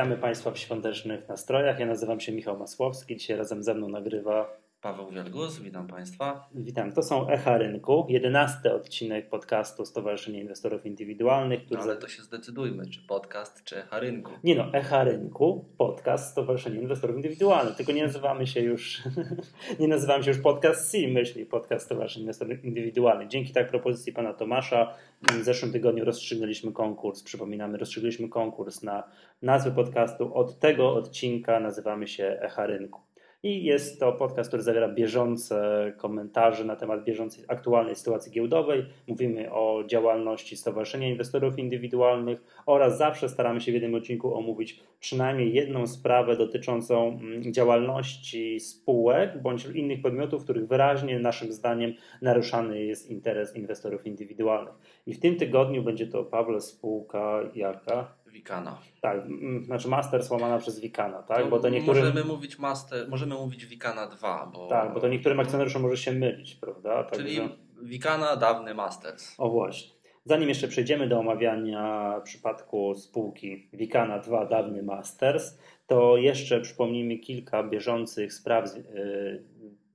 Witamy Państwa w świątecznych nastrojach. Ja nazywam się Michał Masłowski. Dzisiaj razem ze mną nagrywa Paweł Wielgus, witam Państwa. Witam. To są Echa Rynku, jedenasty odcinek podcastu Stowarzyszenia Inwestorów Indywidualnych. Który... No ale to się zdecydujmy, czy podcast, czy Echa Rynku. Nie no, Echa Rynku, podcast Stowarzyszenia Inwestorów Indywidualnych. Tylko nie nazywamy się już, nie nazywamy się już podcast C, myśli podcast Stowarzyszenia Inwestorów Indywidualnych. Dzięki tak propozycji pana Tomasza w zeszłym tygodniu rozstrzygnęliśmy konkurs. Przypominamy, rozstrzygnęliśmy konkurs na nazwę podcastu. Od tego odcinka nazywamy się Echa Rynku. I jest to podcast, który zawiera bieżące komentarze na temat bieżącej, aktualnej sytuacji giełdowej. Mówimy o działalności Stowarzyszenia Inwestorów Indywidualnych oraz zawsze staramy się w jednym odcinku omówić przynajmniej jedną sprawę dotyczącą mm, działalności spółek bądź innych podmiotów, których wyraźnie naszym zdaniem naruszany jest interes inwestorów indywidualnych. I w tym tygodniu będzie to Pawle spółka jaka? Wikana. Tak, znaczy master słamana przez Wikana, tak? To bo to niektórym... Możemy mówić master, możemy mówić Wikana 2, bo... Tak, bo to niektórym akcjonariuszom może się mylić, prawda? Czyli Także... Wikana, dawny Masters. O właśnie. Zanim jeszcze przejdziemy do omawiania przypadku spółki Wikana 2, dawny Masters, to jeszcze przypomnijmy kilka bieżących spraw y,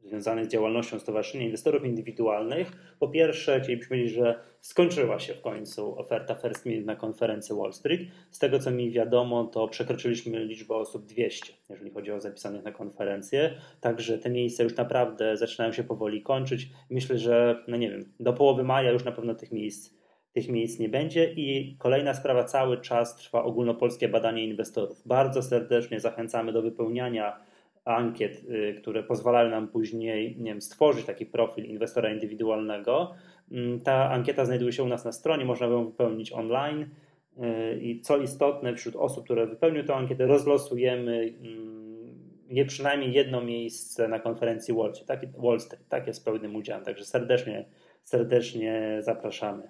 związanych z działalnością Stowarzyszenia Inwestorów Indywidualnych. Po pierwsze, chcielibyśmy powiedzieć, że skończyła się w końcu oferta First Minute na konferencji Wall Street. Z tego co mi wiadomo, to przekroczyliśmy liczbę osób 200, jeżeli chodzi o zapisanych na konferencję. Także te miejsca już naprawdę zaczynają się powoli kończyć. Myślę, że no nie wiem, do połowy maja już na pewno tych miejsc tych miejsc nie będzie. I kolejna sprawa, cały czas trwa ogólnopolskie badanie inwestorów. Bardzo serdecznie zachęcamy do wypełniania ankiet, y, które pozwalają nam później nie wiem, stworzyć taki profil inwestora indywidualnego. Mm, ta ankieta znajduje się u nas na stronie, można ją wypełnić online. Y, I co istotne, wśród osób, które wypełnią tę ankietę, rozlosujemy mm, je przynajmniej jedno miejsce na konferencji Wall Street, tak, Wall Street, tak jest pełnym udziałem. Także serdecznie, serdecznie zapraszamy.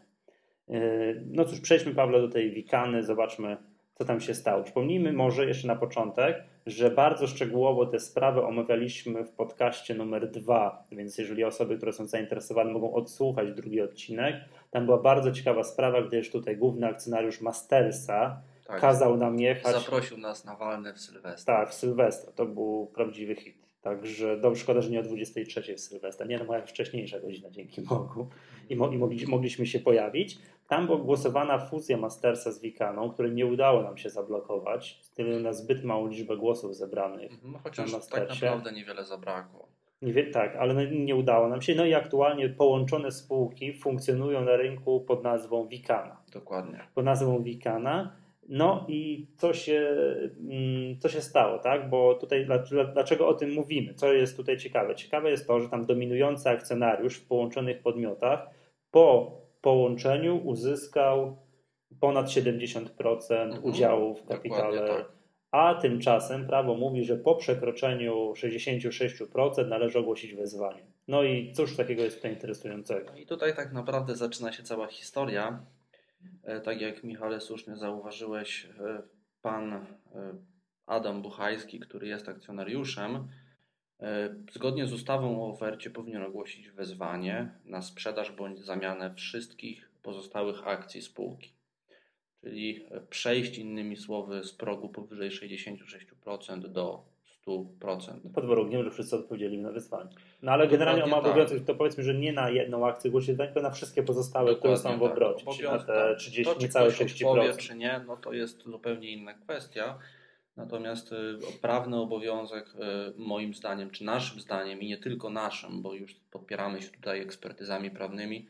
Y, no cóż, przejdźmy Pawle do tej wikany, zobaczmy co tam się stało. Przypomnijmy może jeszcze na początek, że bardzo szczegółowo te sprawy omawialiśmy w podcaście numer dwa, więc jeżeli osoby, które są zainteresowane, mogą odsłuchać drugi odcinek, tam była bardzo ciekawa sprawa, gdyż tutaj główny akcjonariusz Mastersa tak, kazał nam jechać. Zaprosił nas na walne w Sylwestra. Tak, w Sylwestra. To był prawdziwy hit. Także dobrze, szkoda, że nie o 23 w Sylwestra. Nie, no moja wcześniejsza godzina, dzięki Bogu. I, mo, i mogli, mogliśmy się pojawić. Tam była głosowana fuzja Mastersa z Wikaną, której nie udało nam się zablokować, wtedy na zbyt małą liczbę głosów zebranych. Mhm, chociaż na tak naprawdę niewiele zabrakło. Nie, tak, ale no, nie udało nam się. No i aktualnie połączone spółki funkcjonują na rynku pod nazwą Wikana. Dokładnie. Pod nazwą Wikana. No i co się, mm, co się stało, tak? Bo tutaj dlaczego o tym mówimy? Co jest tutaj ciekawe? Ciekawe jest to, że tam dominujący akcjonariusz w połączonych podmiotach po połączeniu uzyskał ponad 70% mhm, udziału w kapitale. Tak. A tymczasem prawo mówi, że po przekroczeniu 66% należy ogłosić wezwanie. No i cóż takiego jest tutaj interesującego? I tutaj tak naprawdę zaczyna się cała historia. E, tak jak Michale słusznie zauważyłeś, e, pan e, Adam Buchajski, który jest akcjonariuszem, zgodnie z ustawą o ofercie powinien ogłosić wezwanie na sprzedaż bądź zamianę wszystkich pozostałych akcji spółki. Czyli przejść innymi słowy z progu powyżej 66% do 100%. Pod warunkiem, że wszyscy odpowiedzieli na wyzwanie. No ale generalnie on ma tak. obowiązek, to powiedzmy, że nie na jedną akcję głosi tylko na wszystkie pozostałe, Dokładnie które są w tak. obrocie, tak. czyli na te 30, to, niecałe 60%. Odpowie, czy nie, no to jest zupełnie inna kwestia. Natomiast y, prawny obowiązek, y, moim zdaniem, czy naszym zdaniem, i nie tylko naszym, bo już podpieramy się tutaj ekspertyzami prawnymi,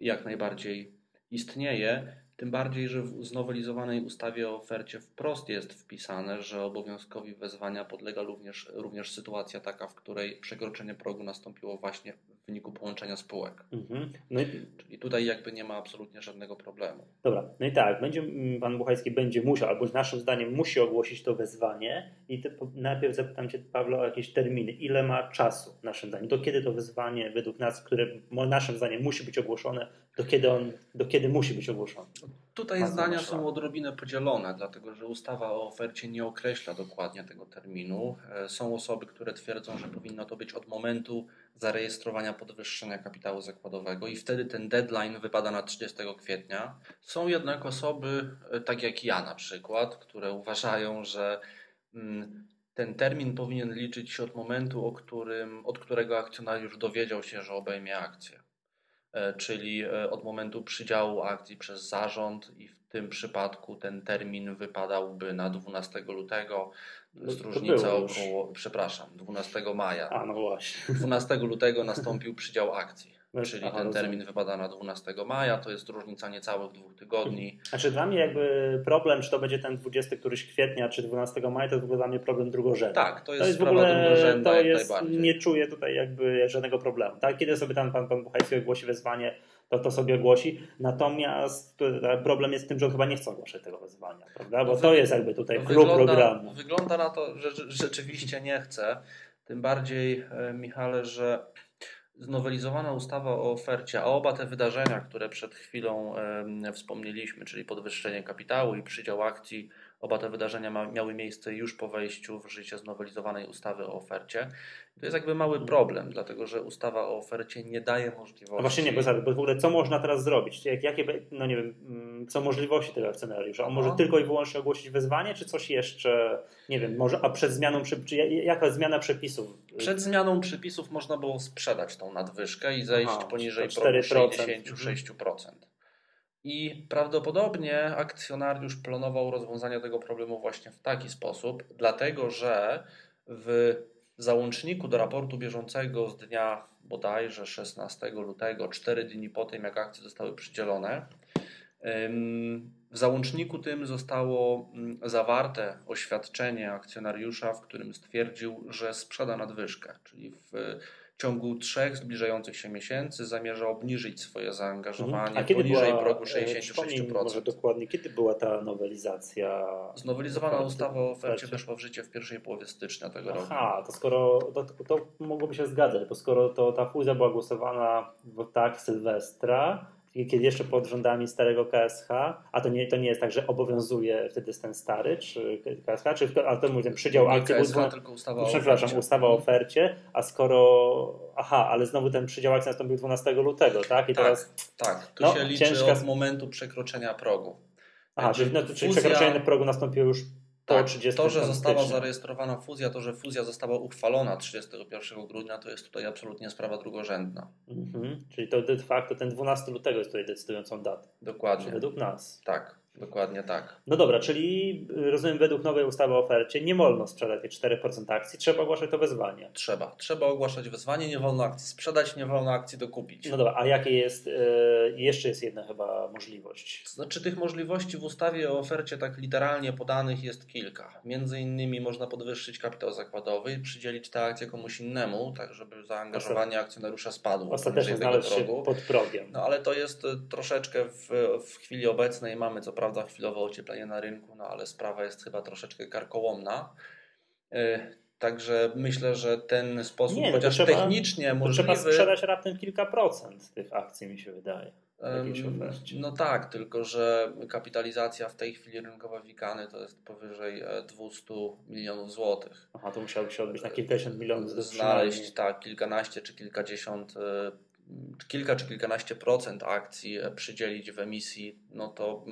jak najbardziej istnieje. Tym bardziej, że w znowelizowanej ustawie o ofercie wprost jest wpisane, że obowiązkowi wezwania podlega również, również sytuacja taka, w której przekroczenie progu nastąpiło właśnie w wyniku połączenia spółek. Mhm. No i... Czyli tutaj jakby nie ma absolutnie żadnego problemu. Dobra, no i tak, będzie, mm, pan Buchajski będzie musiał, albo naszym zdaniem musi ogłosić to wezwanie i te, najpierw zapytam Cię Pawle o jakieś terminy. Ile ma czasu naszym zdaniem? Do kiedy to wezwanie według nas, które naszym zdaniem musi być ogłoszone, do kiedy, on, do kiedy musi być ogłoszony? Tutaj Bardzo zdania są odrobinę podzielone, dlatego że ustawa o ofercie nie określa dokładnie tego terminu. E, są osoby, które twierdzą, że powinno to być od momentu zarejestrowania podwyższenia kapitału zakładowego i wtedy ten deadline wypada na 30 kwietnia. Są jednak osoby, e, tak jak ja na przykład, które uważają, że mm, ten termin powinien liczyć się od momentu, o którym, od którego akcjonariusz dowiedział się, że obejmie akcję. E, czyli e, od momentu przydziału akcji przez zarząd i w tym przypadku ten termin wypadałby na 12 lutego. No, różnica około, przepraszam, 12 maja. A, no właśnie. 12 lutego nastąpił przydział akcji. No, czyli Aha, ten termin rozumiem. wypada na 12 maja, to jest różnica niecałych dwóch tygodni. Znaczy dla mnie jakby problem, czy to będzie ten 20 któryś kwietnia, czy 12 maja, to jest w ogóle dla mnie problem drugorzędny. Tak, to jest, to jest w ogóle, to jest, nie czuję tutaj jakby żadnego problemu. Tak? Kiedy sobie tam pan, pan Buchajski ogłosi wezwanie, to to sobie ogłosi. Natomiast problem jest w tym, że on chyba nie chce ogłaszać tego wezwania, prawda? Bo to jest jakby tutaj klub programu. Wygląda na to, że rzeczywiście nie chce. Tym bardziej, e, Michale, że znowelizowana ustawa o ofercie, a oba te wydarzenia, które przed chwilą wspomnieliśmy, czyli podwyższenie kapitału i przydział akcji, oba te wydarzenia miały miejsce już po wejściu w życie znowelizowanej ustawy o ofercie. To jest jakby mały problem, dlatego że ustawa o ofercie nie daje możliwości. No właśnie nie, bo, bo w ogóle co można teraz zrobić? Jak, jakie, no nie wiem, mm, co możliwości tego akcjonariusza? On może no. tylko i wyłącznie ogłosić wezwanie, czy coś jeszcze, nie wiem, może, a przed zmianą, czy jaka zmiana przepisów? Przed zmianą przepisów można było sprzedać tą nadwyżkę i zejść Aha, poniżej 66%. I prawdopodobnie akcjonariusz planował rozwiązanie tego problemu właśnie w taki sposób, dlatego że w załączniku do raportu bieżącego z dnia bodajże 16 lutego, 4 dni po tym, jak akcje zostały przydzielone, w załączniku tym zostało zawarte oświadczenie akcjonariusza, w którym stwierdził, że sprzeda nadwyżkę, czyli w w ciągu trzech zbliżających się miesięcy zamierza obniżyć swoje zaangażowanie mhm. poniżej była, progu 66%. E, może dokładnie, kiedy była ta nowelizacja? Znowelizowana ustawa o ofercie weszła w życie w pierwszej połowie stycznia tego Aha, roku. Aha, to skoro, to, to mogłoby się zgadzać, bo skoro to ta fuzja była głosowana w tak Sylwestra, kiedy jeszcze pod rządami starego KSH, a to nie, to nie jest tak, że obowiązuje wtedy ten stary, czy KSH, czy ale to mówię, ten przydział akcji KSH, był, tylko ustawa o przepraszam, ofercie. ustawa o ofercie, a skoro, aha, ale znowu ten przydział akcji nastąpił 12 lutego, tak? I tak, teraz, tak, tu no, się liczy ciężka... od momentu przekroczenia progu. Aha, czyli, no, czyli przekroczenie progu nastąpiło już tak, to, że została zarejestrowana fuzja, to, że fuzja została uchwalona 31 grudnia, to jest tutaj absolutnie sprawa drugorzędna. Mhm. Czyli to de facto ten 12 lutego jest tutaj decydującą datą. Dokładnie. Według nas. Tak. Dokładnie tak. No dobra, czyli rozumiem, według nowej ustawy o ofercie nie wolno sprzedać te 4% akcji, trzeba ogłaszać to wezwanie. Trzeba. Trzeba ogłaszać wezwanie, nie wolno akcji sprzedać, nie wolno akcji dokupić. No dobra, a jakie jest, yy, jeszcze jest jedna chyba możliwość? Znaczy tych możliwości w ustawie o ofercie tak literalnie podanych jest kilka. Między innymi można podwyższyć kapitał zakładowy i przydzielić tę akcję komuś innemu, tak żeby zaangażowanie akcjonariusza spadło. Ostatecznie znaleźć się pod progiem. No ale to jest e, troszeczkę w, w chwili obecnej mamy co prawda prawda chwilowe ocieplenie na rynku, no ale sprawa jest chyba troszeczkę karkołomna. E, także myślę, że ten sposób, nie, chociaż trzeba, technicznie możliwy... Trzeba sprzedać raptem kilka procent tych akcji, mi się wydaje. No tak, tylko że kapitalizacja w tej chwili rynkowa Wikany to jest powyżej 200 e, milionów złotych. Aha, to musiałoby się odbyć na kilkadziesiąt milionów. Znaleźć tak, kilkanaście czy kilkadziesiąt e, kilka czy kilkanaście procent akcji przydzielić w emisji, no to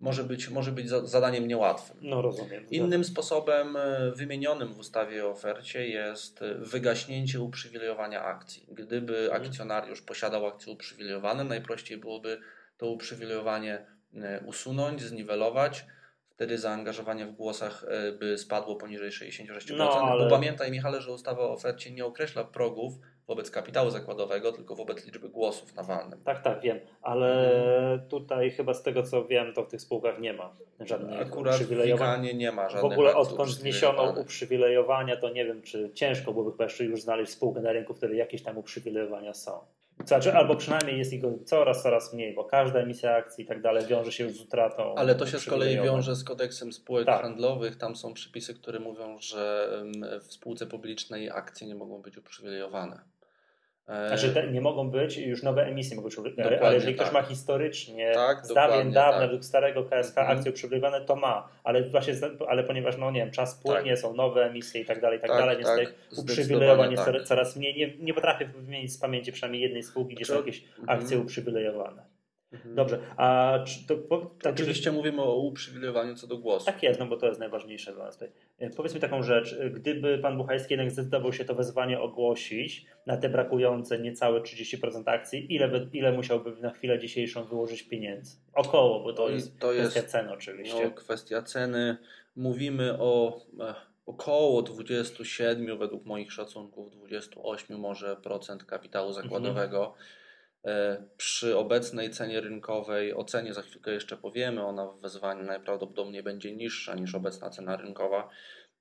może być, może być zadaniem niełatwym. No rozumiem. Innym sposobem e, wymienionym w ustawie o ofercie jest e, wygaśnięcie uprzywilejowania akcji. Gdyby mhm. akcjonariusz posiadał akcje uprzywilejowane, najprościej byłoby to uprzywilejowanie e, usunąć, zniwelować. Wtedy zaangażowanie w głosach by spadło poniżej 66%. No, ale... Bo pamiętaj, Michale, że ustawa o ofercie nie określa progów wobec kapitału zakładowego, tylko wobec liczby głosów na walnym. Tak, tak, wiem, ale mhm. tutaj chyba z tego co wiem, to w tych spółkach nie ma żadnych Akurat uprzywilejowania. nie ma żadnych W ogóle odkąd zniesiono uprzywilejowania, to nie wiem, czy ciężko byłoby chyba jeszcze już znaleźć spółkę na rynku, w której jakieś tam uprzywilejowania są. Znaczy, albo przynajmniej jest ich coraz, coraz mniej, bo każda emisja akcji i tak dalej wiąże się już z utratą. Ale to się z kolei wiąże z kodeksem spółek tak. handlowych. Tam są przepisy, które mówią, że w spółce publicznej akcje nie mogą być uprzywilejowane. E, znaczy te, nie mogą być już nowe emisje, mogą być, dokładnie ale jeżeli ktoś tak. ma historycznie tak, z dawien dawna tak. według starego KSK Mhm. akcje uprzywilejowane, to ma, ale właśnie, ale ponieważ no nie wiem, czas płynie, Tak. są nowe emisje i tak dalej, i tak, Tak, dalej, więc tak, jest tak. coraz- mniej. Nie, nie potrafię wymienić z pamięci przynajmniej jednej spółki, gdzie są Znaczy, jakieś mhm. akcje uprzywilejowane. Mhm. Dobrze, a czy to... Po, tak, Oczywiście mówimy o uprzywilejowaniu co do głosu. tak jest, no bo to jest najważniejsze dla nas. E, Powiedz mi taką rzecz, e, gdyby pan Buchajski jednak zdecydował się to wezwanie ogłosić na te brakujące niecałe 30% akcji, ile, ile musiałby na chwilę dzisiejszą wyłożyć pieniędzy? Około, bo to jest to jest- kwestia ceny oczywiście. No, kwestia ceny. Mówimy o e, około 27, według moich szacunków 28 może procent kapitału zakładowego. E, Przy obecnej cenie rynkowej, o cenie za chwilkę jeszcze powiemy, ona w wezwaniu najprawdopodobniej będzie niższa niż obecna cena rynkowa.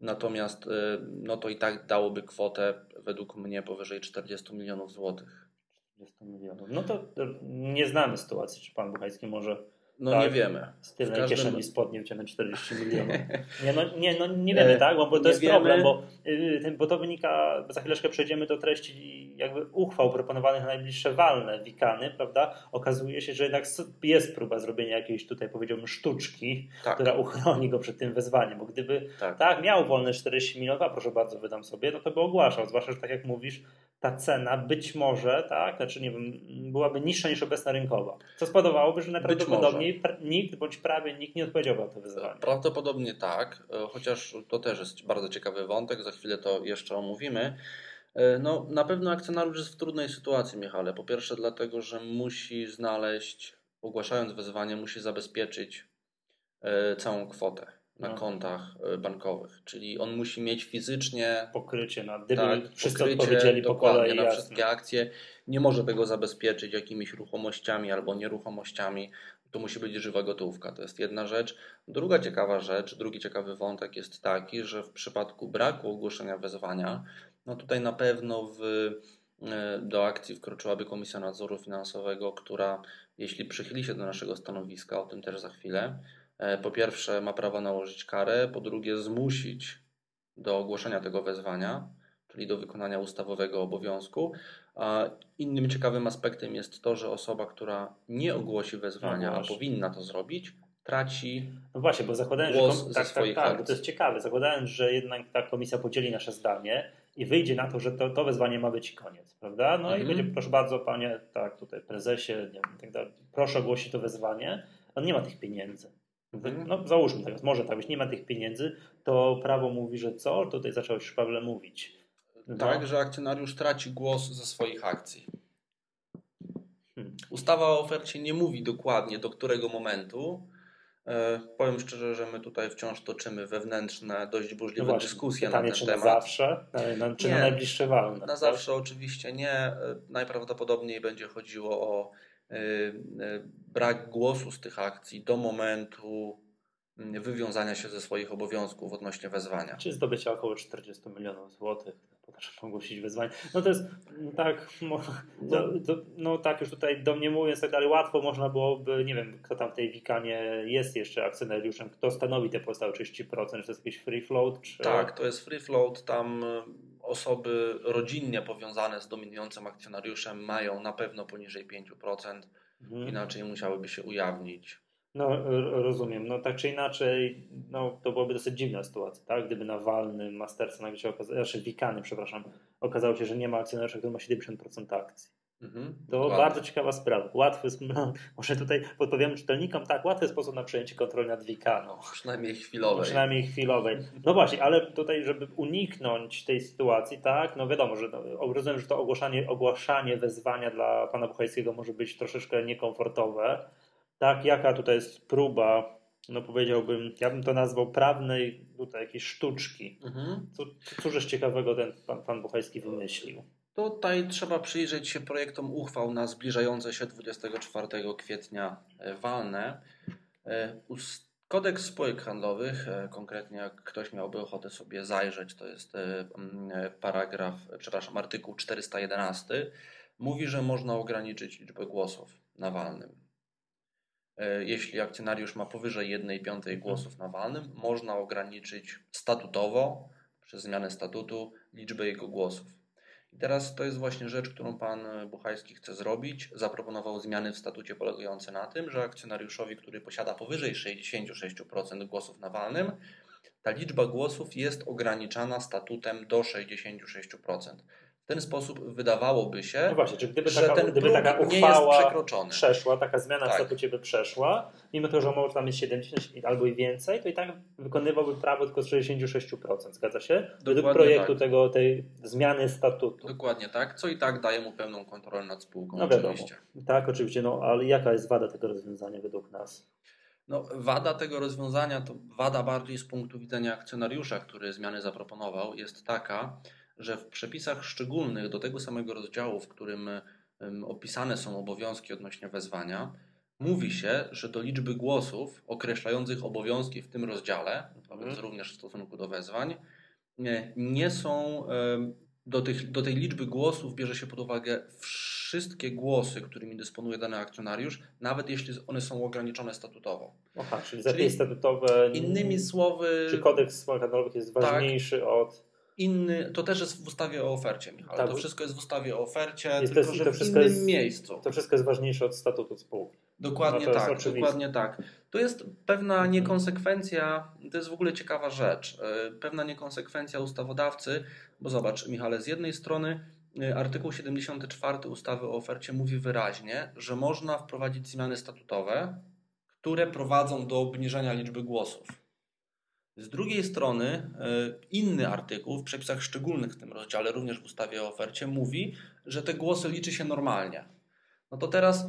Natomiast e, no to i tak dałoby kwotę według mnie powyżej 40 milionów złotych. 40 milionów. No to to nie znamy sytuacji, czy pan Buchajski może No Tak. nie wiemy. z tylnej każdym- kieszeni spodnie wyciągnąć 40 milionów. Nie, no nie, no, nie wiemy, E, tak? Bo, bo to jest wiemy. problem, bo, y, bo to wynika, za chwileczkę przejdziemy do treści jakby uchwał proponowanych na najbliższe walne wikany, prawda? Okazuje się, że jednak jest próba zrobienia jakiejś tutaj powiedziałbym sztuczki, Tak, która uchroni go przed tym wezwaniem, bo gdyby tak. tak miał wolne 40 milionów, a proszę bardzo, wydam sobie, no to by ogłaszał, zwłaszcza, że tak jak mówisz, ta cena być może, tak, znaczy nie wiem, byłaby niższa niż obecna rynkowa, co spowodowałoby, że najprawdopodobniej pr- nikt bądź prawie nikt nie odpowiedziałby na to wyzwanie. Prawdopodobnie tak, e, chociaż to też jest bardzo ciekawy wątek, za chwilę to jeszcze omówimy. E, No, na pewno akcjonariusz jest w trudnej sytuacji, Michale. Po pierwsze, dlatego, że musi znaleźć, ogłaszając wezwanie, musi zabezpieczyć e, całą kwotę na No. kontach e, bankowych. Czyli on musi mieć fizycznie Pokrycie na, gdyby tak, wszyscy pokrycie odpowiedzieli po dokładnie kolei, na jasne. wszystkie akcje. Nie może tego zabezpieczyć jakimiś ruchomościami albo nieruchomościami. To musi być żywa gotówka. To jest jedna rzecz. Druga ciekawa rzecz, drugi ciekawy wątek jest taki, że w przypadku braku ogłoszenia wezwania, no tutaj na pewno w, e, do akcji wkroczyłaby Komisja Nadzoru Finansowego, która jeśli przychyli się do naszego stanowiska, o tym też za chwilę, po pierwsze ma prawo nałożyć karę, po drugie zmusić do ogłoszenia tego wezwania, czyli do wykonania ustawowego obowiązku. A innym ciekawym aspektem jest to, że osoba, która nie ogłosi wezwania, No a powinna to zrobić, traci No właśnie, bo zakładając, Głos że kom- tak, tak, tak, akcji. to jest ciekawe, zakładając, że jednak ta komisja podzieli nasze zdanie i wyjdzie na to, że to, to wezwanie ma być i koniec, prawda? No i Mhm. będzie, proszę bardzo, panie, tak, tutaj prezesie, nie wiem, i tak dalej, proszę ogłosić to wezwanie, on nie ma tych pieniędzy. Mhm. No załóżmy tak, może tak być, nie ma tych pieniędzy, to prawo mówi, że co? Tutaj zacząłeś już Pawle mówić. No. tak, że akcjonariusz traci głos ze swoich akcji. Hmm. Ustawa o ofercie nie mówi dokładnie do którego momentu. E, powiem szczerze, że my tutaj wciąż toczymy wewnętrzne, dość No burzliwe właśnie, dyskusje na pytanie, ten czy na temat. zawsze, na, na, czy na Nie. najbliższe walne. Na zawsze oczywiście nie. E, Najprawdopodobniej będzie chodziło o e, e, brak głosu z tych akcji do momentu mm, wywiązania się ze swoich obowiązków odnośnie wezwania. Czy zdobycia około 40 milionów złotych, potrafię ogłosić wyzwanie. No to jest no tak, to, to, no tak już tutaj domniemując tak dalej, łatwo można byłoby, nie wiem, kto tam w tej wikanie jest jeszcze akcjonariuszem, kto stanowi te pozostałe 30%, czy to jest jakiś free float, czy... Tak, to jest free float. Tam e, osoby rodzinnie powiązane z dominującym akcjonariuszem mają na pewno poniżej 5%, Mhm. inaczej musiałyby się ujawnić. No rozumiem, no tak czy inaczej, no to byłaby dosyć dziwna sytuacja, tak? Gdyby na walnym Masterce nagle się okazało, znaczy wikany, przepraszam, okazało się, że nie ma akcjonariusza, który ma 70% akcji. Mhm, To dokładnie. bardzo ciekawa sprawa. Łatwy, no, może tutaj podpowiemy czytelnikom, tak, łatwy sposób na przejęcie kontroli nad Wikaną. Przynajmniej chwilowej. Przynajmniej chwilowej. No właśnie, ale tutaj, żeby uniknąć tej sytuacji, tak, no wiadomo, że no, rozumiem, że to ogłaszanie, ogłaszanie wezwania dla pana Buchajskiego może być troszeczkę niekomfortowe. Tak, jaka tutaj jest próba, no powiedziałbym, ja bym to nazwał prawnej tutaj jakiejś sztuczki. Mhm. Co, cóżeś ciekawego ten pan, pan Buchajski wymyślił? Tutaj trzeba przyjrzeć się projektom uchwał na zbliżające się 24 kwietnia e, walne. E, Kodeks spółek handlowych, e, konkretnie jak ktoś miałby ochotę sobie zajrzeć, to jest paragraf, przepraszam, artykuł 411, mówi, że można ograniczyć liczbę głosów na walnym. Jeśli akcjonariusz ma powyżej 1 piątej głosów na walnym, można ograniczyć statutowo, przez zmianę statutu, liczbę jego głosów. I teraz to jest właśnie rzecz, którą pan Buchajski chce zrobić. Zaproponował zmiany w statucie polegające na tym, że akcjonariuszowi, który posiada powyżej 66% głosów na walnym, ta liczba głosów jest ograniczana statutem do 66%. W ten sposób wydawałoby się, no właśnie, gdyby że taka, ten gdyby taka uchwała przeszła, taka zmiana Tak. w statucie by przeszła, mimo to, że może tam jest 70 albo i więcej, to i tak wykonywałby prawo tylko z 66%, zgadza się? Według projektu tak. tego, tej zmiany statutu. Dokładnie tak, co i tak daje mu pełną kontrolę nad spółką. No wiadomo. oczywiście. Tak, oczywiście, no ale jaka jest wada tego rozwiązania według nas? No, wada tego rozwiązania, to wada bardziej z punktu widzenia akcjonariusza, który zmiany zaproponował, jest taka, że w przepisach szczególnych do tego samego rozdziału, w którym opisane są obowiązki odnośnie wezwania, mówi się, że do liczby głosów określających obowiązki w tym rozdziale, Mhm. również w stosunku do wezwań, nie, nie są do, tych, do tej liczby głosów bierze się pod uwagę wszystkie głosy, którymi dysponuje dany akcjonariusz, nawet jeśli one są ograniczone statutowo. Aha, czyli zapisy statutowe. Innymi słowy, Czy kodeks handlowych jest Tak. ważniejszy od. Inny, to też jest w ustawie o ofercie, Michał. Tak. To wszystko jest w ustawie o ofercie, Jest tylko to- że w innym jest- miejscu. To wszystko jest ważniejsze od statutu spółki. Dokładnie No jest tak, dokładnie tak. To jest pewna Mhm. niekonsekwencja, to jest w ogóle ciekawa rzecz, e, pewna niekonsekwencja ustawodawcy, bo zobacz Michale, z jednej strony e, artykuł 74 ustawy o ofercie mówi wyraźnie, że można wprowadzić zmiany statutowe, które prowadzą do obniżenia liczby głosów. Z drugiej strony e, inny artykuł w przepisach szczególnych w tym rozdziale, również w ustawie o ofercie, mówi, że te głosy liczy się normalnie. No to teraz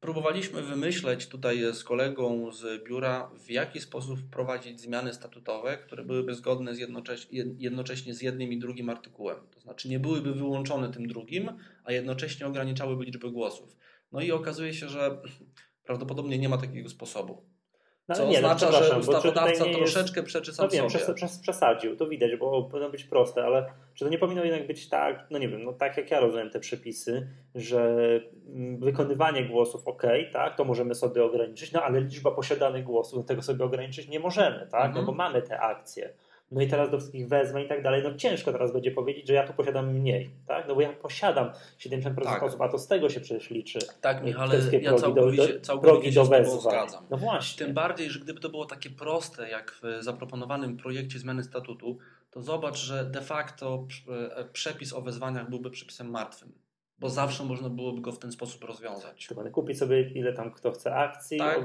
próbowaliśmy wymyśleć tutaj z kolegą z biura, w jaki sposób wprowadzić zmiany statutowe, które byłyby zgodne z jednocześnie, jednocześnie z jednym i drugim artykułem. To znaczy nie byłyby wyłączone tym drugim, a jednocześnie ograniczałyby liczbę głosów. No i okazuje się, że prawdopodobnie nie ma takiego sposobu. No, Co ale nie, no, oznacza, że przepraszam, bo czy tutaj ustawodawca nie jest- troszeczkę przeczy sam No wiem, sobie. przes- przes- przesadził, to widać, bo powinno być proste, ale czy to nie powinno jednak być tak, no nie wiem, no tak jak ja rozumiem te przepisy, że mm, wykonywanie głosów ok, tak, to możemy sobie ograniczyć, no ale liczba posiadanych głosów, tego sobie ograniczyć nie możemy, tak, Mhm. no bo mamy te akcje. No i teraz do wszystkich wezwań i tak dalej, no ciężko teraz będzie powiedzieć, że ja tu posiadam mniej, tak, no bo ja posiadam 70% Tak. osób, a to z tego się przecież liczy. Tak, te Michale, ja progi do- całkowicie, do- całkowicie do wezwań. zgadzam. No właśnie. Tym bardziej, że gdyby to było takie proste, jak w zaproponowanym projekcie zmiany statutu, to zobacz, że de facto e, przepis o wezwaniach byłby przepisem martwym, bo zawsze można byłoby go w ten sposób rozwiązać. Dokładnie. Kupić sobie ile tam kto chce akcji, Tak,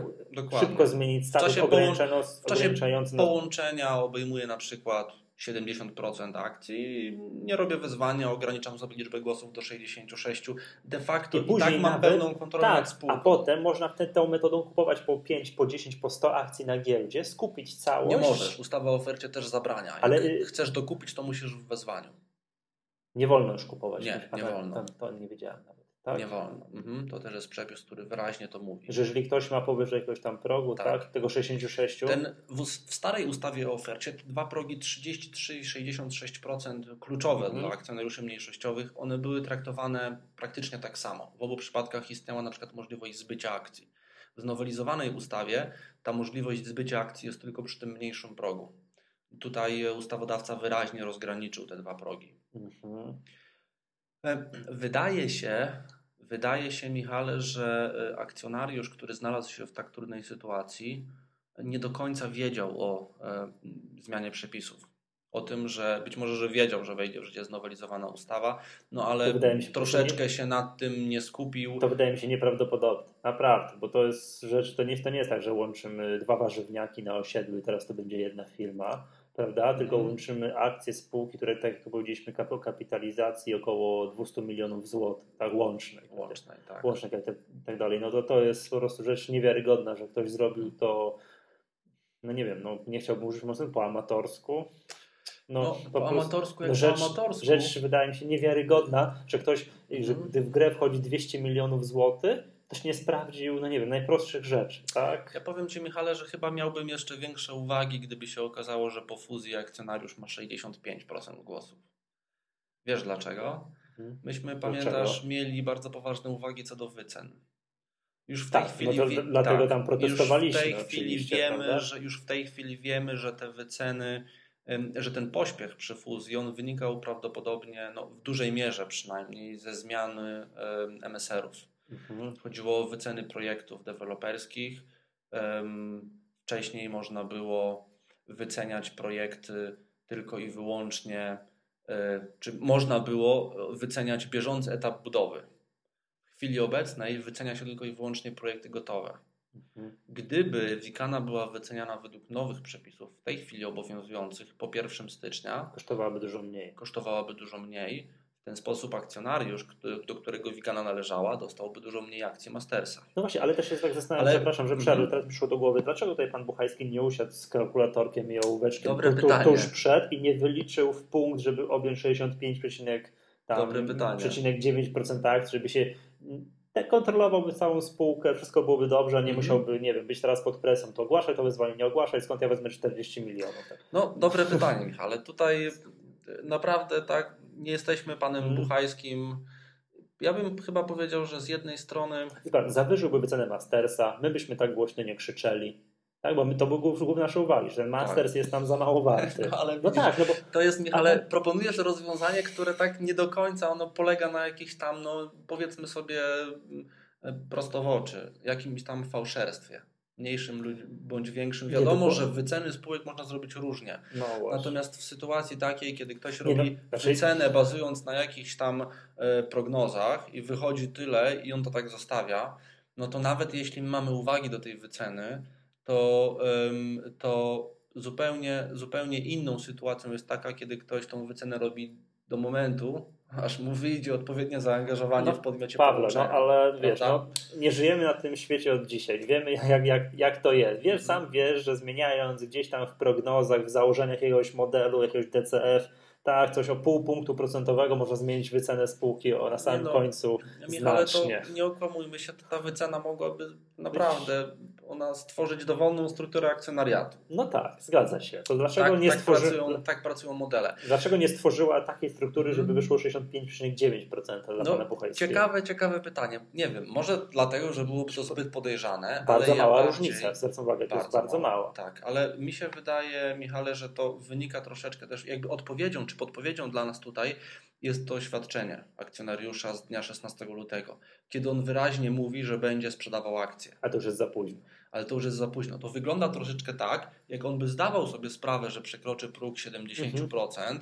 szybko zmienić ograniczano, W czasie połączenia obejmuje na przykład 70% akcji, nie robię wezwania, ograniczam sobie liczbę głosów do 66. De facto I i, tak mam nawet- pełną kontrolę tak, nad spółką. a potem można wtedy tą metodą kupować po 5, po 10, po 100 akcji na giełdzie, skupić całość. Nie możesz, ustawa o ofercie też zabrania. Jak Ale, y- chcesz dokupić, to musisz w wezwaniu. Nie wolno już kupować. Nie, nie wolno. To, to nie wiedziałem nawet. Tak? Nie wolno. Mhm. To też jest przepis, który wyraźnie to mówi. Że jeżeli ktoś ma powyżej jakiegoś tam progu, tak, Tak. tego 66, Ten, w, w starej ustawie o ofercie te dwa progi 33 i 66% kluczowe Mhm. dla akcjonariuszy mniejszościowych, one były traktowane praktycznie tak samo. W obu przypadkach istniała na przykład możliwość zbycia akcji. W znowelizowanej ustawie ta możliwość zbycia akcji jest tylko przy tym mniejszym progu. Tutaj ustawodawca wyraźnie rozgraniczył te dwa progi. Mhm. E, Wydaje się, wydaje się, Michale, że e, akcjonariusz, który znalazł się w tak trudnej sytuacji, nie do końca wiedział o e, zmianie przepisów. O tym, że być może, że wiedział, że wejdzie w życie znowelizowana ustawa, no ale się, troszeczkę się nad tym nie skupił. to wydaje mi się nieprawdopodobne. Naprawdę, bo to jest rzecz, to nie, to nie jest tak, że łączymy dwa warzywniaki na osiedlu i teraz to będzie jedna firma, prawda? Tylko łączymy akcje spółki, które tak jak powiedzieliśmy, kap- kapitalizacji około 200 milionów złotych, tak, łącznej. Łącznej, tak. Łącznej tak, tak dalej. No to to jest po prostu rzecz niewiarygodna, że ktoś zrobił to, no nie wiem, no nie chciałbym użyć mocno po amatorsku. No, No, po po amatorsku, jak no po rzecz, amatorsku. rzecz wydaje mi się niewiarygodna, że ktoś, że Mhm. gdy w grę wchodzi 200 milionów złotych, ktoś nie sprawdził, no nie wiem, najprostszych rzeczy, tak? Ja powiem Ci, Michale, że chyba miałbym jeszcze większe uwagi, gdyby się okazało, że po fuzji akcjonariusz ma 65% głosów. Wiesz dlaczego? Mhm. Myśmy, Dlaczego? pamiętasz, mieli bardzo poważne uwagi co do wycen. Już w tej Tak, no chwili to dlatego tam Już protestowaliśmy w tej chwili wiemy, prawda? że już w tej chwili wiemy, że te wyceny że ten pośpiech przy fuzji on wynikał prawdopodobnie, no, w dużej mierze przynajmniej, ze zmiany MSR-ów. Mhm. Chodziło o wyceny projektów deweloperskich. Wcześniej można było wyceniać projekty tylko i wyłącznie, e, czy można było wyceniać bieżący etap budowy. W chwili obecnej wycenia się tylko i wyłącznie projekty gotowe. Mhm. Gdyby Wikana była wyceniana według nowych przepisów, w tej chwili obowiązujących po 1 stycznia, kosztowałaby dużo mniej. Kosztowałaby dużo mniej w ten sposób akcjonariusz, do którego Wikana należała, dostałby dużo mniej akcji Mastersa. No właśnie, ale też jest tak zastanawiam, ale... przepraszam, że przerwę, teraz przyszło do głowy, dlaczego tutaj pan Buchajski nie usiadł z kalkulatorkiem i ołóweczkiem Dobre tu, tu, tuż przed i nie wyliczył w punkt, żeby objąć 65, tam, Dobre pytanie. 9% akcji, żeby się kontrolowałby całą spółkę, wszystko byłoby dobrze, a nie mm -hmm. musiałby, nie wiem, być teraz pod presją, to ogłaszaj to wyzwanie, nie ogłaszaj, skąd ja wezmę 40 milionów. Tak? No, dobre pytanie, ale tutaj naprawdę tak nie jesteśmy panem hmm. Buchajskim. Ja bym chyba powiedział, że z jednej strony. Zawyżyłby cenę Mastersa, my byśmy tak głośno nie krzyczeli. Tak, bo my, to był główny nasze uwagi, że ten Masters tak. jest tam za mało warty. No, ale no widzisz, tak, no bo... To jest, ale proponujesz rozwiązanie, które tak nie do końca ono polega na jakichś tam, no powiedzmy sobie prosto w oczy, jakimś tam fałszerstwie mniejszym bądź większym. Wiadomo, że wyceny spółek można zrobić różnie. No Natomiast w sytuacji takiej, kiedy ktoś robi nie, no, znaczy... wycenę bazując na jakichś tam e, prognozach i wychodzi tyle i on to tak zostawia, no to nawet jeśli mamy uwagi do tej wyceny, to, to zupełnie, zupełnie inną sytuacją jest taka, kiedy ktoś tą wycenę robi do momentu, aż mu wyjdzie odpowiednie zaangażowanie no, w podmiocie Pawle, no ale wiesz, no, nie żyjemy na tym świecie od dzisiaj. Wiemy jak, jak, jak to jest. Wiesz, sam wiesz, że zmieniając gdzieś tam w prognozach, w założeniach jakiegoś modelu, jakiegoś DCF, tak, coś o pół punktu procentowego można zmienić wycenę spółki o, na samym no, końcu Michale, znacznie. To nie okłamujmy się, ta wycena mogłaby naprawdę ona stworzyć dowolną strukturę akcjonariatu. No tak, zgadza się. To dlaczego tak, nie tak stworzy... pracują, tak pracują modele. Dlaczego nie stworzyła takiej struktury, żeby mhm. wyszło 65,9% dla no, pana Puchajskiego? Ciekawe, ciekawe pytanie. Nie wiem, może dlatego, że byłoby to zbyt podejrzane. Bardzo mała ja różnica, bardziej... zwracam uwagę, to bardzo jest bardzo mała. mała. Tak, ale mi się wydaje, Michale, że to wynika troszeczkę też jakby odpowiedzią, czy podpowiedzią dla nas tutaj jest to oświadczenie akcjonariusza z dnia 16 lutego, kiedy on wyraźnie mówi, że będzie sprzedawał akcje. A to już jest za późno. Ale to już jest za późno. To wygląda troszeczkę tak, jak on by zdawał sobie sprawę, że przekroczy próg 70% mhm.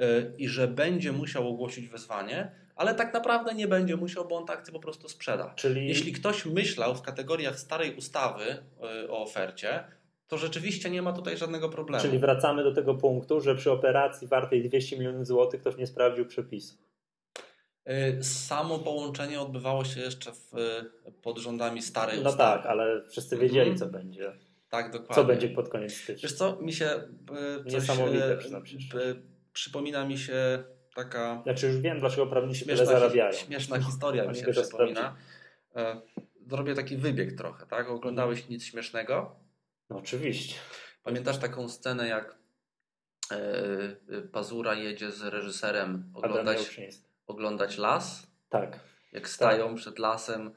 Y, i że będzie musiał ogłosić wezwanie, ale tak naprawdę nie będzie musiał, bo on akcje po prostu sprzeda. Czyli... Jeśli ktoś myślał w kategoriach starej ustawy y, o ofercie, to rzeczywiście nie ma tutaj żadnego problemu. Czyli wracamy do tego punktu, że przy operacji wartej 200 milionów złotych ktoś nie sprawdził przepisów. Y, samo połączenie odbywało się jeszcze w, y, pod rządami starej no ustawy. No tak, ale wszyscy wiedzieli, mhm. co będzie. Tak, dokładnie. Co będzie pod koniec stycznia. Wiesz co, mi się coś, Niesamowite, przypomina mi się taka... Znaczy już wiem, dlaczego prawnicy tyle zarabiają. Śmieszna historia mi się przypomina. E, zrobię taki wybieg trochę, tak? Oglądałeś nic śmiesznego? No oczywiście. Pamiętasz taką scenę, jak e, Pazura jedzie z reżyserem oglądać, oglądać las? Tak. Jak stają tak. przed lasem,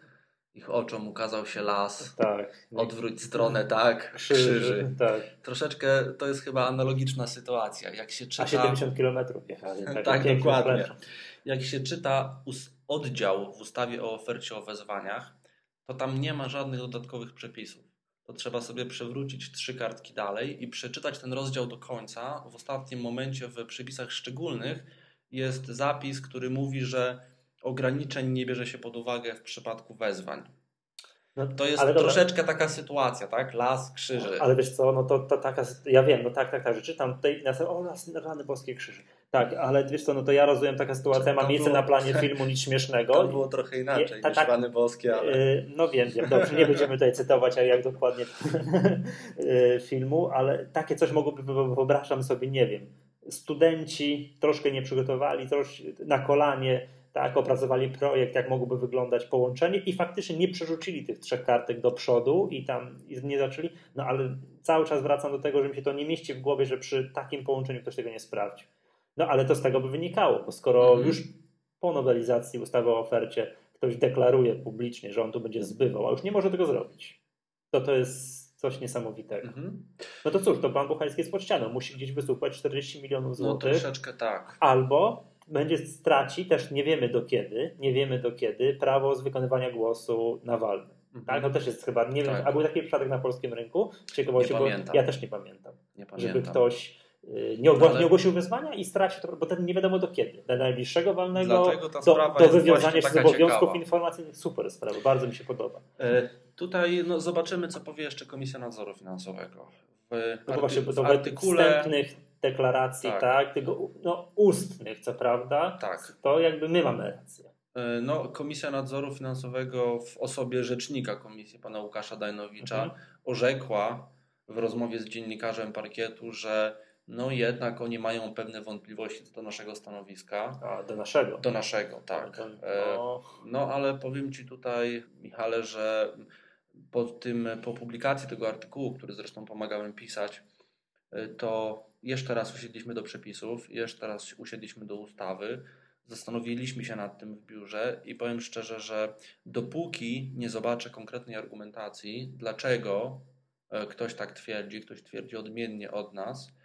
ich oczom ukazał się las. Tak. Odwróć stronę, tak. Krzyży. krzyży. Tak. Troszeczkę to jest chyba analogiczna sytuacja. Jak się czyta... A 70 km jechali. Tak, tak dokładnie. Jak się czyta oddział w ustawie o ofercie o wezwaniach, to tam nie ma żadnych dodatkowych przepisów to trzeba sobie przewrócić trzy kartki dalej i przeczytać ten rozdział do końca. W ostatnim momencie w przepisach szczególnych jest zapis, który mówi, że ograniczeń nie bierze się pod uwagę w przypadku wezwań. No, to jest troszeczkę taka sytuacja, tak? Las, krzyży. Ale wiesz co, no to, to taka, ja wiem, no tak, tak, tak, że czytam tutaj na o, las, rany boskie krzyży. Tak, ale wiesz co, no to ja rozumiem, taka sytuacja ma miejsce na planie filmu, nic śmiesznego. To było trochę inaczej nie, tak, niż tak, boskie, ale... Yy, no wiem, wiem, dobrze, nie będziemy tutaj cytować, jak, jak dokładnie yy, filmu, ale takie coś mogłoby, wyobrażam sobie, nie wiem, studenci troszkę nie przygotowali, troszkę na kolanie, tak, opracowali projekt, jak mogłoby wyglądać połączenie i faktycznie nie przerzucili tych trzech kartek do przodu i tam nie zaczęli, no ale cały czas wracam do tego, że mi się to nie mieści w głowie, że przy takim połączeniu ktoś tego nie sprawdził. No ale to z tego by wynikało, bo skoro mhm. już po nowelizacji ustawy o ofercie ktoś deklaruje publicznie, że on tu będzie zbywał, a już nie może tego zrobić, to to jest coś niesamowitego. Mhm. No to cóż, to Pan Buchański jest pod ścianą, musi gdzieś wysupłać 40 milionów No złotych. troszeczkę tak. albo będzie straci, też nie wiemy do kiedy, nie wiemy do kiedy, prawo z wykonywania głosu Nawalny. Mhm. Tak? To też jest chyba, nie wiem, Tak. a był taki przypadek na polskim rynku? Ciekawości, Nie bo pamiętam. ja też nie pamiętam, Nie żeby pamiętam. ktoś y, nie, ogłos- Ale- nie ogłosił wyzwania i stracił to, bo ten nie wiadomo do kiedy. Do najbliższego walnego, do, do wywiązania się z obowiązków ciekawa. informacyjnych. Super sprawa, bardzo mi się podoba. E, Tutaj no, zobaczymy, co powie jeszcze Komisja Nadzoru Finansowego. W, No to właśnie, bo w to artykule. wstępnych deklaracji, tak, Tak. tego no, ustnych, co prawda, Tak. to jakby my mamy rację. E, No, Komisja Nadzoru Finansowego w osobie rzecznika komisji, pana Łukasza Dajnowicza, Mhm. orzekła w rozmowie z dziennikarzem parkietu, że no jednak oni mają pewne wątpliwości co do naszego stanowiska. A, do naszego. Do naszego, tak. To- E, no, No ale powiem Ci tutaj, Michale, że po, tym, po publikacji tego artykułu, który zresztą pomagałem pisać, y, to jeszcze raz usiedliśmy do przepisów, jeszcze raz usiedliśmy do ustawy, zastanowiliśmy się nad tym w biurze i powiem szczerze, że dopóki nie zobaczę konkretnej argumentacji, dlaczego e, ktoś tak twierdzi, ktoś twierdzi odmiennie od nas, e,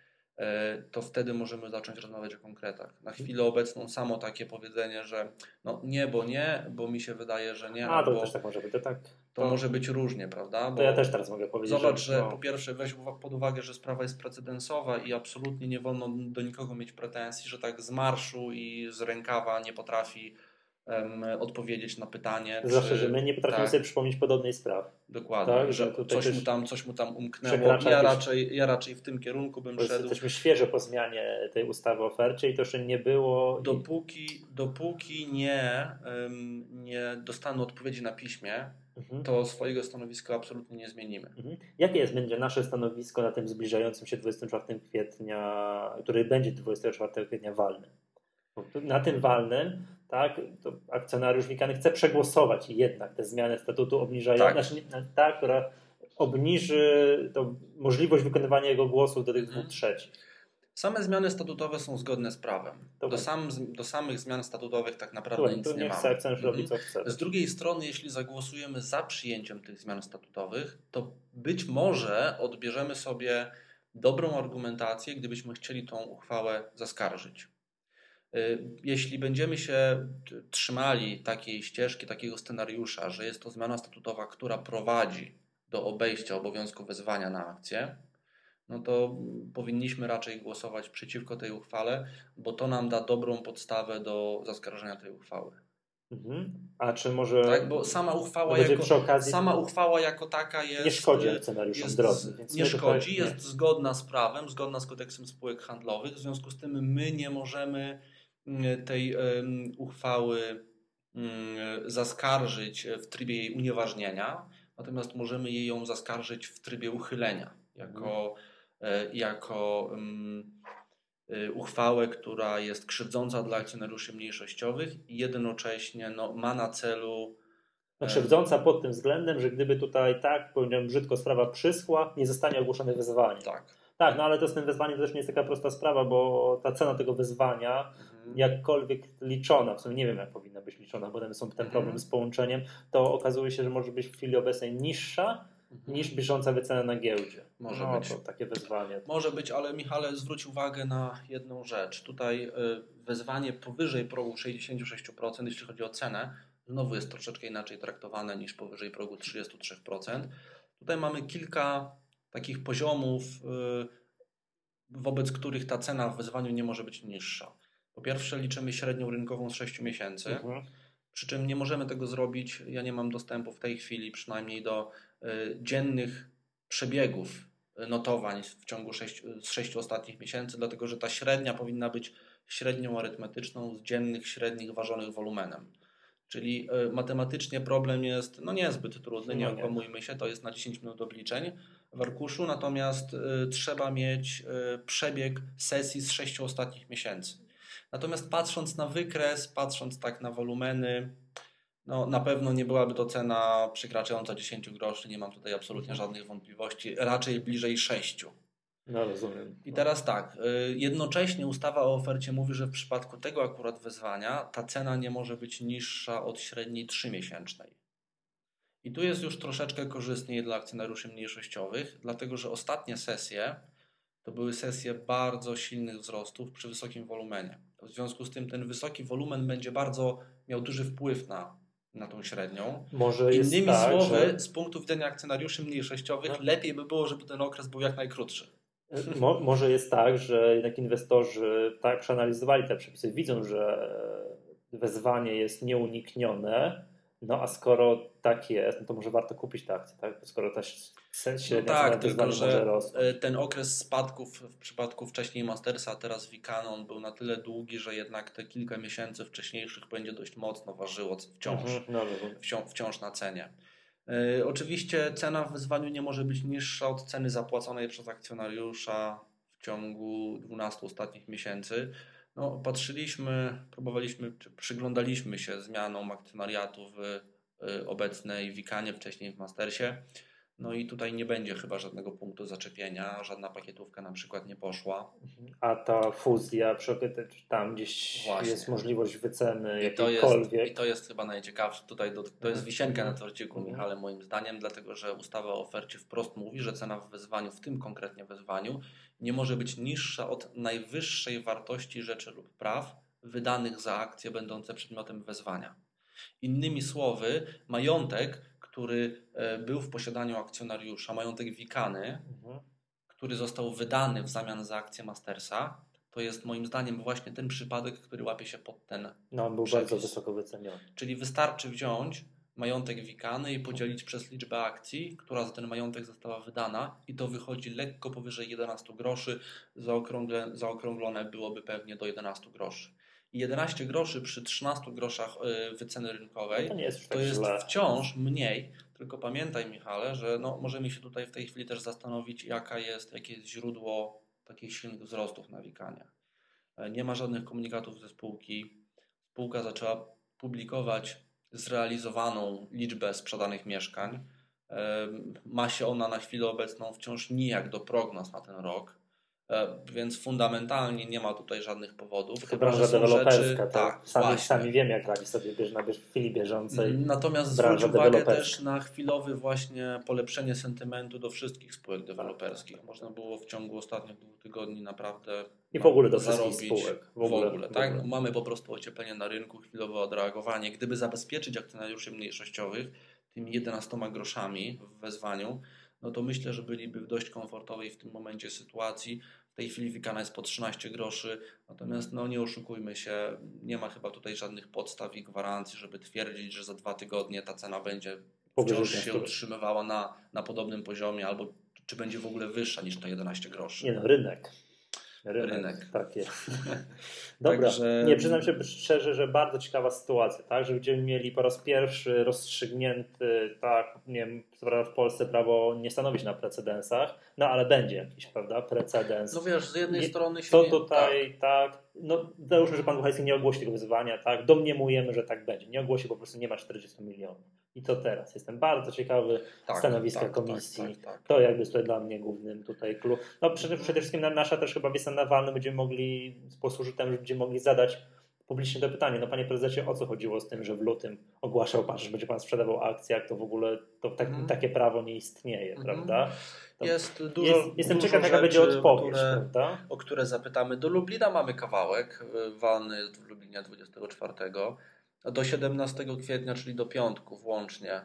to wtedy możemy zacząć rozmawiać o konkretach. Na chwilę obecną samo takie powiedzenie, że no nie, bo nie, bo mi się wydaje, że nie, a to też tak może być. To, tak, to może być różnie, prawda? to ja też teraz mogę powiedzieć. Zobacz, że no, po pierwsze weź pod uwagę, że sprawa jest precedensowa i absolutnie nie wolno do nikogo mieć pretensji, że tak z marszu i z rękawa nie potrafi em, odpowiedzieć na pytanie. Zawsze, czy- że my nie potrafimy tak. sobie przypomnieć podobnej sprawy. Dokładnie, Tak, że coś mu, tam, coś mu tam umknęło. Ja jakieś- raczej, ja raczej w tym kierunku bym szedł. jesteśmy świeżo po zmianie tej ustawy o ofercie i to jeszcze nie było. i- Dopóki, dopóki nie, em, nie dostaną odpowiedzi na piśmie, Mhm. to swojego stanowiska absolutnie nie zmienimy. Mhm. Jakie jest będzie nasze stanowisko na tym zbliżającym się 24 kwietnia, który będzie 24 kwietnia walnym? Tu- Na tym walnym, tak, to akcjonariusz Wikany chce przegłosować jednak tę zmianę statutu obniżającą, Tak. znaczy, nie- ta, która obniży to możliwość wykonywania jego głosów do tych Mhm. dwóch trzecich. Same zmiany statutowe są zgodne z prawem. Do, tak. sam, do samych zmian statutowych tak naprawdę Słuchaj, nic nie niech mamy. chce Mhm. robi co chce. Z drugiej strony, jeśli zagłosujemy za przyjęciem tych zmian statutowych, to być może odbierzemy sobie dobrą argumentację, gdybyśmy chcieli tą uchwałę zaskarżyć. Y, Jeśli będziemy się trzymali takiej ścieżki, takiego scenariusza, że jest to zmiana statutowa, która prowadzi do obejścia obowiązku wezwania na akcję, no to powinniśmy raczej głosować przeciwko tej uchwale, bo to nam da dobrą podstawę do zaskarżenia tej uchwały. Mhm. A czy może Tak, bo sama uchwała, jako, okazji sama uchwała jako taka jest. nie szkodzi akcjonariuszom więc nie szkodzi, nie. jest zgodna z prawem, zgodna z kodeksem spółek handlowych. W związku z tym my nie możemy tej em, uchwały mm, zaskarżyć w trybie jej unieważnienia, natomiast możemy jej ją zaskarżyć w trybie uchylenia jako, e, jako y, uchwałę, która jest krzywdząca dla akcjonariuszy mniejszościowych i jednocześnie no, ma na celu No, krzywdząca pod tym względem, że gdyby tutaj tak, powiedziałem brzydko, sprawa przyschła, nie zostanie ogłoszone wezwanie. tak. Tak, no ale to z tym wezwaniem też nie jest taka prosta sprawa, bo ta cena tego wezwania, Mhm. jakkolwiek liczona, w sumie nie wiem jak powinna być liczona, bo tam są ten Mhm. problem z połączeniem, to okazuje się, że może być w chwili obecnej niższa Mhm. niż bieżąca wycena na giełdzie. Może no, być. To takie wezwanie. Może być, ale Michale, zwróć uwagę na jedną rzecz. Tutaj y, wezwanie powyżej progu 66%, jeśli chodzi o cenę, znowu jest troszeczkę inaczej traktowane niż powyżej progu 33%. Tutaj mamy kilka takich poziomów, y, wobec których ta cena w wezwaniu nie może być niższa. Po pierwsze, liczymy średnią rynkową z 6 miesięcy. Mhm. Przy czym nie możemy tego zrobić. Ja nie mam dostępu w tej chwili przynajmniej do y, dziennych przebiegów notowań w ciągu sześć, z sześciu ostatnich miesięcy, dlatego że ta średnia powinna być średnią arytmetyczną z dziennych średnich ważonych wolumenem. Czyli y, matematycznie problem jest no niezbyt trudny, nie No nie. okłamujmy się, to jest na 10 minut obliczeń w arkuszu, natomiast y, trzeba mieć y, przebieg sesji z sześciu ostatnich miesięcy. Natomiast patrząc na wykres, patrząc tak na wolumeny, no na pewno nie byłaby to cena przekraczająca 10 groszy, nie mam tutaj absolutnie Mhm. żadnych wątpliwości, raczej bliżej 6. No rozumiem. I teraz tak, y, jednocześnie ustawa o ofercie mówi, że w przypadku tego akurat wezwania ta cena nie może być niższa od średniej 3-miesięcznej. I tu jest już troszeczkę korzystniej dla akcjonariuszy mniejszościowych, dlatego że ostatnie sesje to były sesje bardzo silnych wzrostów przy wysokim wolumenie. W związku z tym ten wysoki wolumen będzie bardzo miał duży wpływ na, na tą średnią. Może Innymi tak, słowy, że... z punktu widzenia akcjonariuszy mniejszościowych, No. lepiej by było, żeby ten okres był jak najkrótszy. Mo, może jest tak, że jednak inwestorzy tak przeanalizowali te przepisy, widzą, że wezwanie jest nieuniknione, no a skoro tak jest, no to może warto kupić te akcje, tak? Skoro ta sens No średnia tak, cena tylko może że e, ten okres spadków w przypadku wcześniej Mastersa, a teraz Vicana, on był na tyle długi, że jednak te kilka miesięcy wcześniejszych będzie dość mocno ważyło wciąż. Mhm, no, no, wciąż, wciąż na cenie. Yy, oczywiście cena w wyzwaniu nie może być niższa od ceny zapłaconej przez akcjonariusza w ciągu 12 ostatnich miesięcy. No, patrzyliśmy, próbowaliśmy, czy przyglądaliśmy się zmianom akcjonariatu w y, obecnej Wikanie, wcześniej w Mastersie. No i tutaj nie będzie chyba żadnego punktu zaczepienia, żadna pakietówka na przykład nie poszła. A ta fuzja, przy okazji, tam gdzieś Właśnie. jest możliwość wyceny I to, jest, jakiejkolwiek. I to jest chyba najciekawsze. Tutaj do, to jest wisienka na torciku, Mhm. Michale, moim zdaniem, dlatego że ustawa o ofercie wprost mówi, że cena w wezwaniu, w tym konkretnie wezwaniu, nie może być niższa od najwyższej wartości rzeczy lub praw wydanych za akcje będące przedmiotem wezwania. Innymi słowy, majątek, który e, był w posiadaniu akcjonariusza, majątek wikany, Mhm. który został wydany w zamian za akcję Mastersa, to jest moim zdaniem właśnie ten przypadek, który łapie się pod ten No, on był Przepis. bardzo wysoko wyceniony. Czyli wystarczy wziąć majątek wikany i podzielić przez liczbę akcji, która za ten majątek została wydana i to wychodzi lekko powyżej 11 groszy, zaokrągle, zaokrąglone byłoby pewnie do 11 groszy. I 11 groszy przy 13 groszach y, wyceny rynkowej To nie jest to tak jest wciąż mniej, tylko pamiętaj Michale, że no, możemy się tutaj w tej chwili też zastanowić, jaka jest, jakie jest źródło takich silnych wzrostów na Wikanie. E, Nie ma żadnych komunikatów ze spółki. Spółka zaczęła publikować zrealizowaną liczbę sprzedanych mieszkań. E, Ma się ona na chwilę obecną wciąż nijak do prognoz na ten rok, więc fundamentalnie nie ma tutaj żadnych powodów. To chyba, że branża są deweloperska, rzeczy- tak. Sami, właśnie. sami wiemy, jak radzi sobie bierz, na bierz, w chwili bieżącej. Natomiast zwróć uwagę też na chwilowy właśnie polepszenie sentymentu do wszystkich spółek deweloperskich. Można było w ciągu ostatnich dwóch tygodni naprawdę I w ogóle do wszystkich zarobić spółek. W ogóle, w tak? ogóle. No, mamy po prostu ocieplenie na rynku, chwilowe odreagowanie. Gdyby zabezpieczyć akcjonariuszy mniejszościowych tymi 11 groszami w wezwaniu, no to myślę, że byliby w dość komfortowej w tym momencie sytuacji. W tej chwili wikana jest po 13 groszy, natomiast no nie oszukujmy się, nie ma chyba tutaj żadnych podstaw i gwarancji, żeby twierdzić, że za dwa tygodnie ta cena będzie wciąż się 15. utrzymywała na, na podobnym poziomie, albo czy będzie w ogóle wyższa niż te 11 groszy. Nie no, rynek. Rynek. Rynek. Tak jest. Dobra. Także- Nie, przyznam się szczerze, że bardzo ciekawa sytuacja, tak? Że będziemy mieli po raz pierwszy rozstrzygnięty, tak, nie wiem, w Polsce prawo nie stanowi się na precedensach, no ale będzie jakiś, prawda, precedens. No wiesz, z jednej Nie- strony się nie- tutaj, tak, no załóżmy, że pan Buchajski nie ogłosi tego wyzwania, tak, domniemujemy, że tak będzie. Nie ogłosi, po prostu nie ma 40 milionów. I to teraz. Jestem bardzo ciekawy tak, stanowiska tak, komisji. Tak, tak, tak. To jakby jest tutaj dla mnie głównym tutaj klucz. No przede, przede wszystkim na- nasza też chyba wiesa na walny będziemy mogli posłużyć temu, że będziemy mogli zadać publicznie to pytanie. No panie prezesie, o co chodziło z tym, że w lutym ogłaszał pan, że będzie pan sprzedawał akcje, jak to w ogóle to tak, Mhm. takie prawo nie istnieje, Mhm. prawda? To Jest dużo, jest, jestem dużo ciekaw, jaka będzie odpowiedź, które, prawda? o które zapytamy. Do Lublina mamy kawałek, y, walny jest w Lublinie 24. Do 17 kwietnia, czyli do piątku włącznie,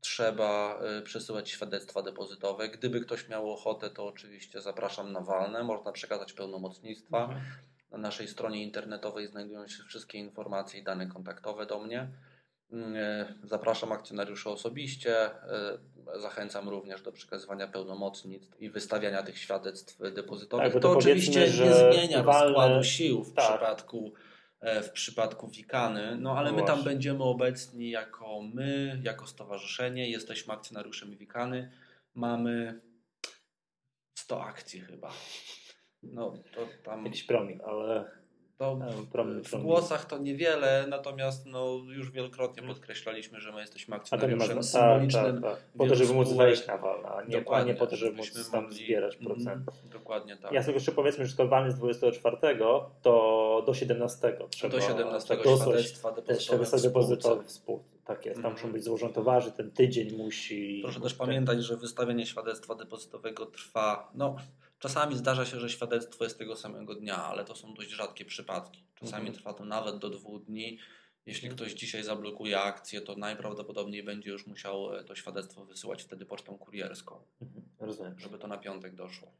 trzeba y, przesyłać świadectwa depozytowe. Gdyby ktoś miał ochotę, to oczywiście zapraszam na walne. Można przekazać pełnomocnictwa. Mhm. Na naszej stronie internetowej znajdują się wszystkie informacje i dane kontaktowe do mnie. E, Zapraszam akcjonariuszy osobiście. e, Zachęcam również do przekazywania pełnomocnictw i wystawiania tych świadectw depozytowych. Tak, to to oczywiście nie zmienia walne- rozkładu sił w Tak. przypadku w przypadku Wikany, no ale No my tam będziemy obecni jako my, jako stowarzyszenie, jesteśmy akcjonariuszami Wikany, mamy 100 akcji chyba. No to tam Jakiś promil, ale To w głosach to niewiele, natomiast no, już wielokrotnie podkreślaliśmy, że my jesteśmy akcjonariuszem symbolicznym. Tak, tak. Po to, żeby móc wejść na wal, a nie, a nie po to, żeby móc tam mogli... zbierać mhm, procent. Dokładnie tak. Ja sobie jeszcze powiedzmy, że skalowany z 24 to do 17 trzeba do 17 świadectwa depozytowe w spółce. Tak jest, tam muszą być złożone towary, ten tydzień musi... Proszę też pamiętać, że wystawienie świadectwa depozytowego trwa, no czasami zdarza się, że świadectwo jest tego samego dnia, ale to są dość rzadkie przypadki. Czasami mm. trwa to nawet do dwóch dni. Jeśli ktoś dzisiaj zablokuje akcję, to najprawdopodobniej będzie już musiał e, to świadectwo wysyłać wtedy pocztą kurierską. Mhm. Rozumiem. Żeby to na piątek doszło.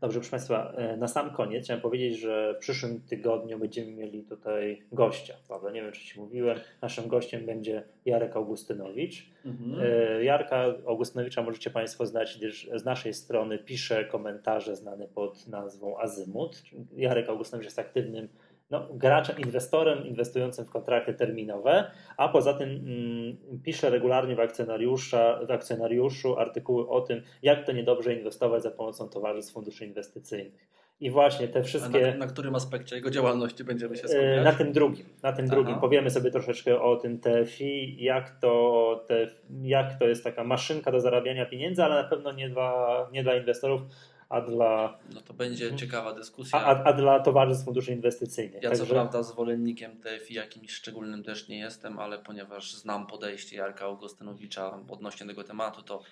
Dobrze, proszę Państwa, e, na sam koniec chciałem powiedzieć, że w przyszłym tygodniu będziemy mieli tutaj gościa. Prawda? Nie wiem, czy Ci mówiłem. Naszym gościem będzie Jarek Augustynowicz. Mhm. E, Jarka Augustynowicza możecie Państwo znać, gdyż z naszej strony pisze komentarze znane pod nazwą Azymut. Jarek Augustynowicz jest aktywnym no, graczem, inwestorem inwestującym w kontrakty terminowe, a poza tym mm, pisze regularnie w, akcjonariusza, w akcjonariuszu artykuły o tym, jak to niedobrze inwestować za pomocą towarzystw funduszy inwestycyjnych. I właśnie te wszystkie. Na, na, którym aspekcie jego działalności będziemy się e, skupiać? Na tym drugim. Na tym drugim. Powiemy sobie troszeczkę o tym TFI, jak to, te, jak to jest taka maszynka do zarabiania pieniędzy, ale na pewno nie dla, nie dla inwestorów a dla. No to będzie ciekawa dyskusja. A, a dla towarzystw funduszy inwestycyjnych. Ja Także... co prawda zwolennikiem TFI jakimś szczególnym też nie jestem, ale ponieważ znam podejście Jarka Augustynowicza odnośnie tego tematu, to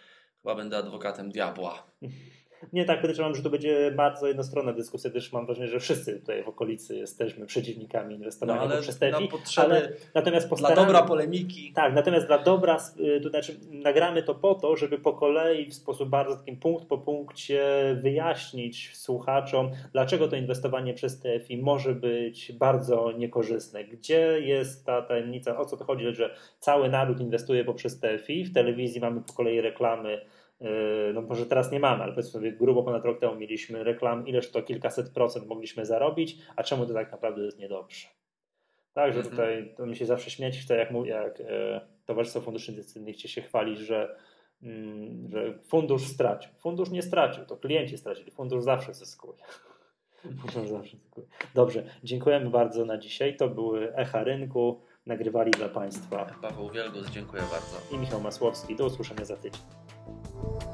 chyba będę adwokatem diabła. Nie tak podejrzewam, że to będzie bardzo jednostronna dyskusja, też mam wrażenie, że wszyscy tutaj w okolicy jesteśmy przeciwnikami inwestowania no, ale przez TFI. Ale natomiast postaramy, dla dobra polemiki. Tak, natomiast dla dobra, y, to znaczy nagramy to po to, żeby po kolei w sposób bardzo takim punkt po punkcie wyjaśnić słuchaczom, dlaczego to inwestowanie przez TFI może być bardzo niekorzystne. Gdzie jest ta tajemnica, o co to chodzi, że cały naród inwestuje poprzez TFI, w telewizji mamy po kolei reklamy no może teraz nie mamy, ale powiedzmy sobie grubo ponad rok temu mieliśmy reklam, ileż to kilkaset procent mogliśmy zarobić, a czemu to tak naprawdę jest niedobrze. Także mhm. tutaj to mi się zawsze śmiać chce, jak, jak e, Towarzystwo Funduszy Inwestycyjnych się chwali, że, mm, że fundusz stracił. Fundusz nie stracił, to klienci stracili. Fundusz zawsze zyskuje. Fundusz zawsze zyskuje. Dobrze, dziękujemy bardzo na dzisiaj. To były Echa Rynku. Nagrywali dla Państwa Paweł Wielgus, dziękuję bardzo. I Michał Masłowski. Do usłyszenia za tydzień. Thank you.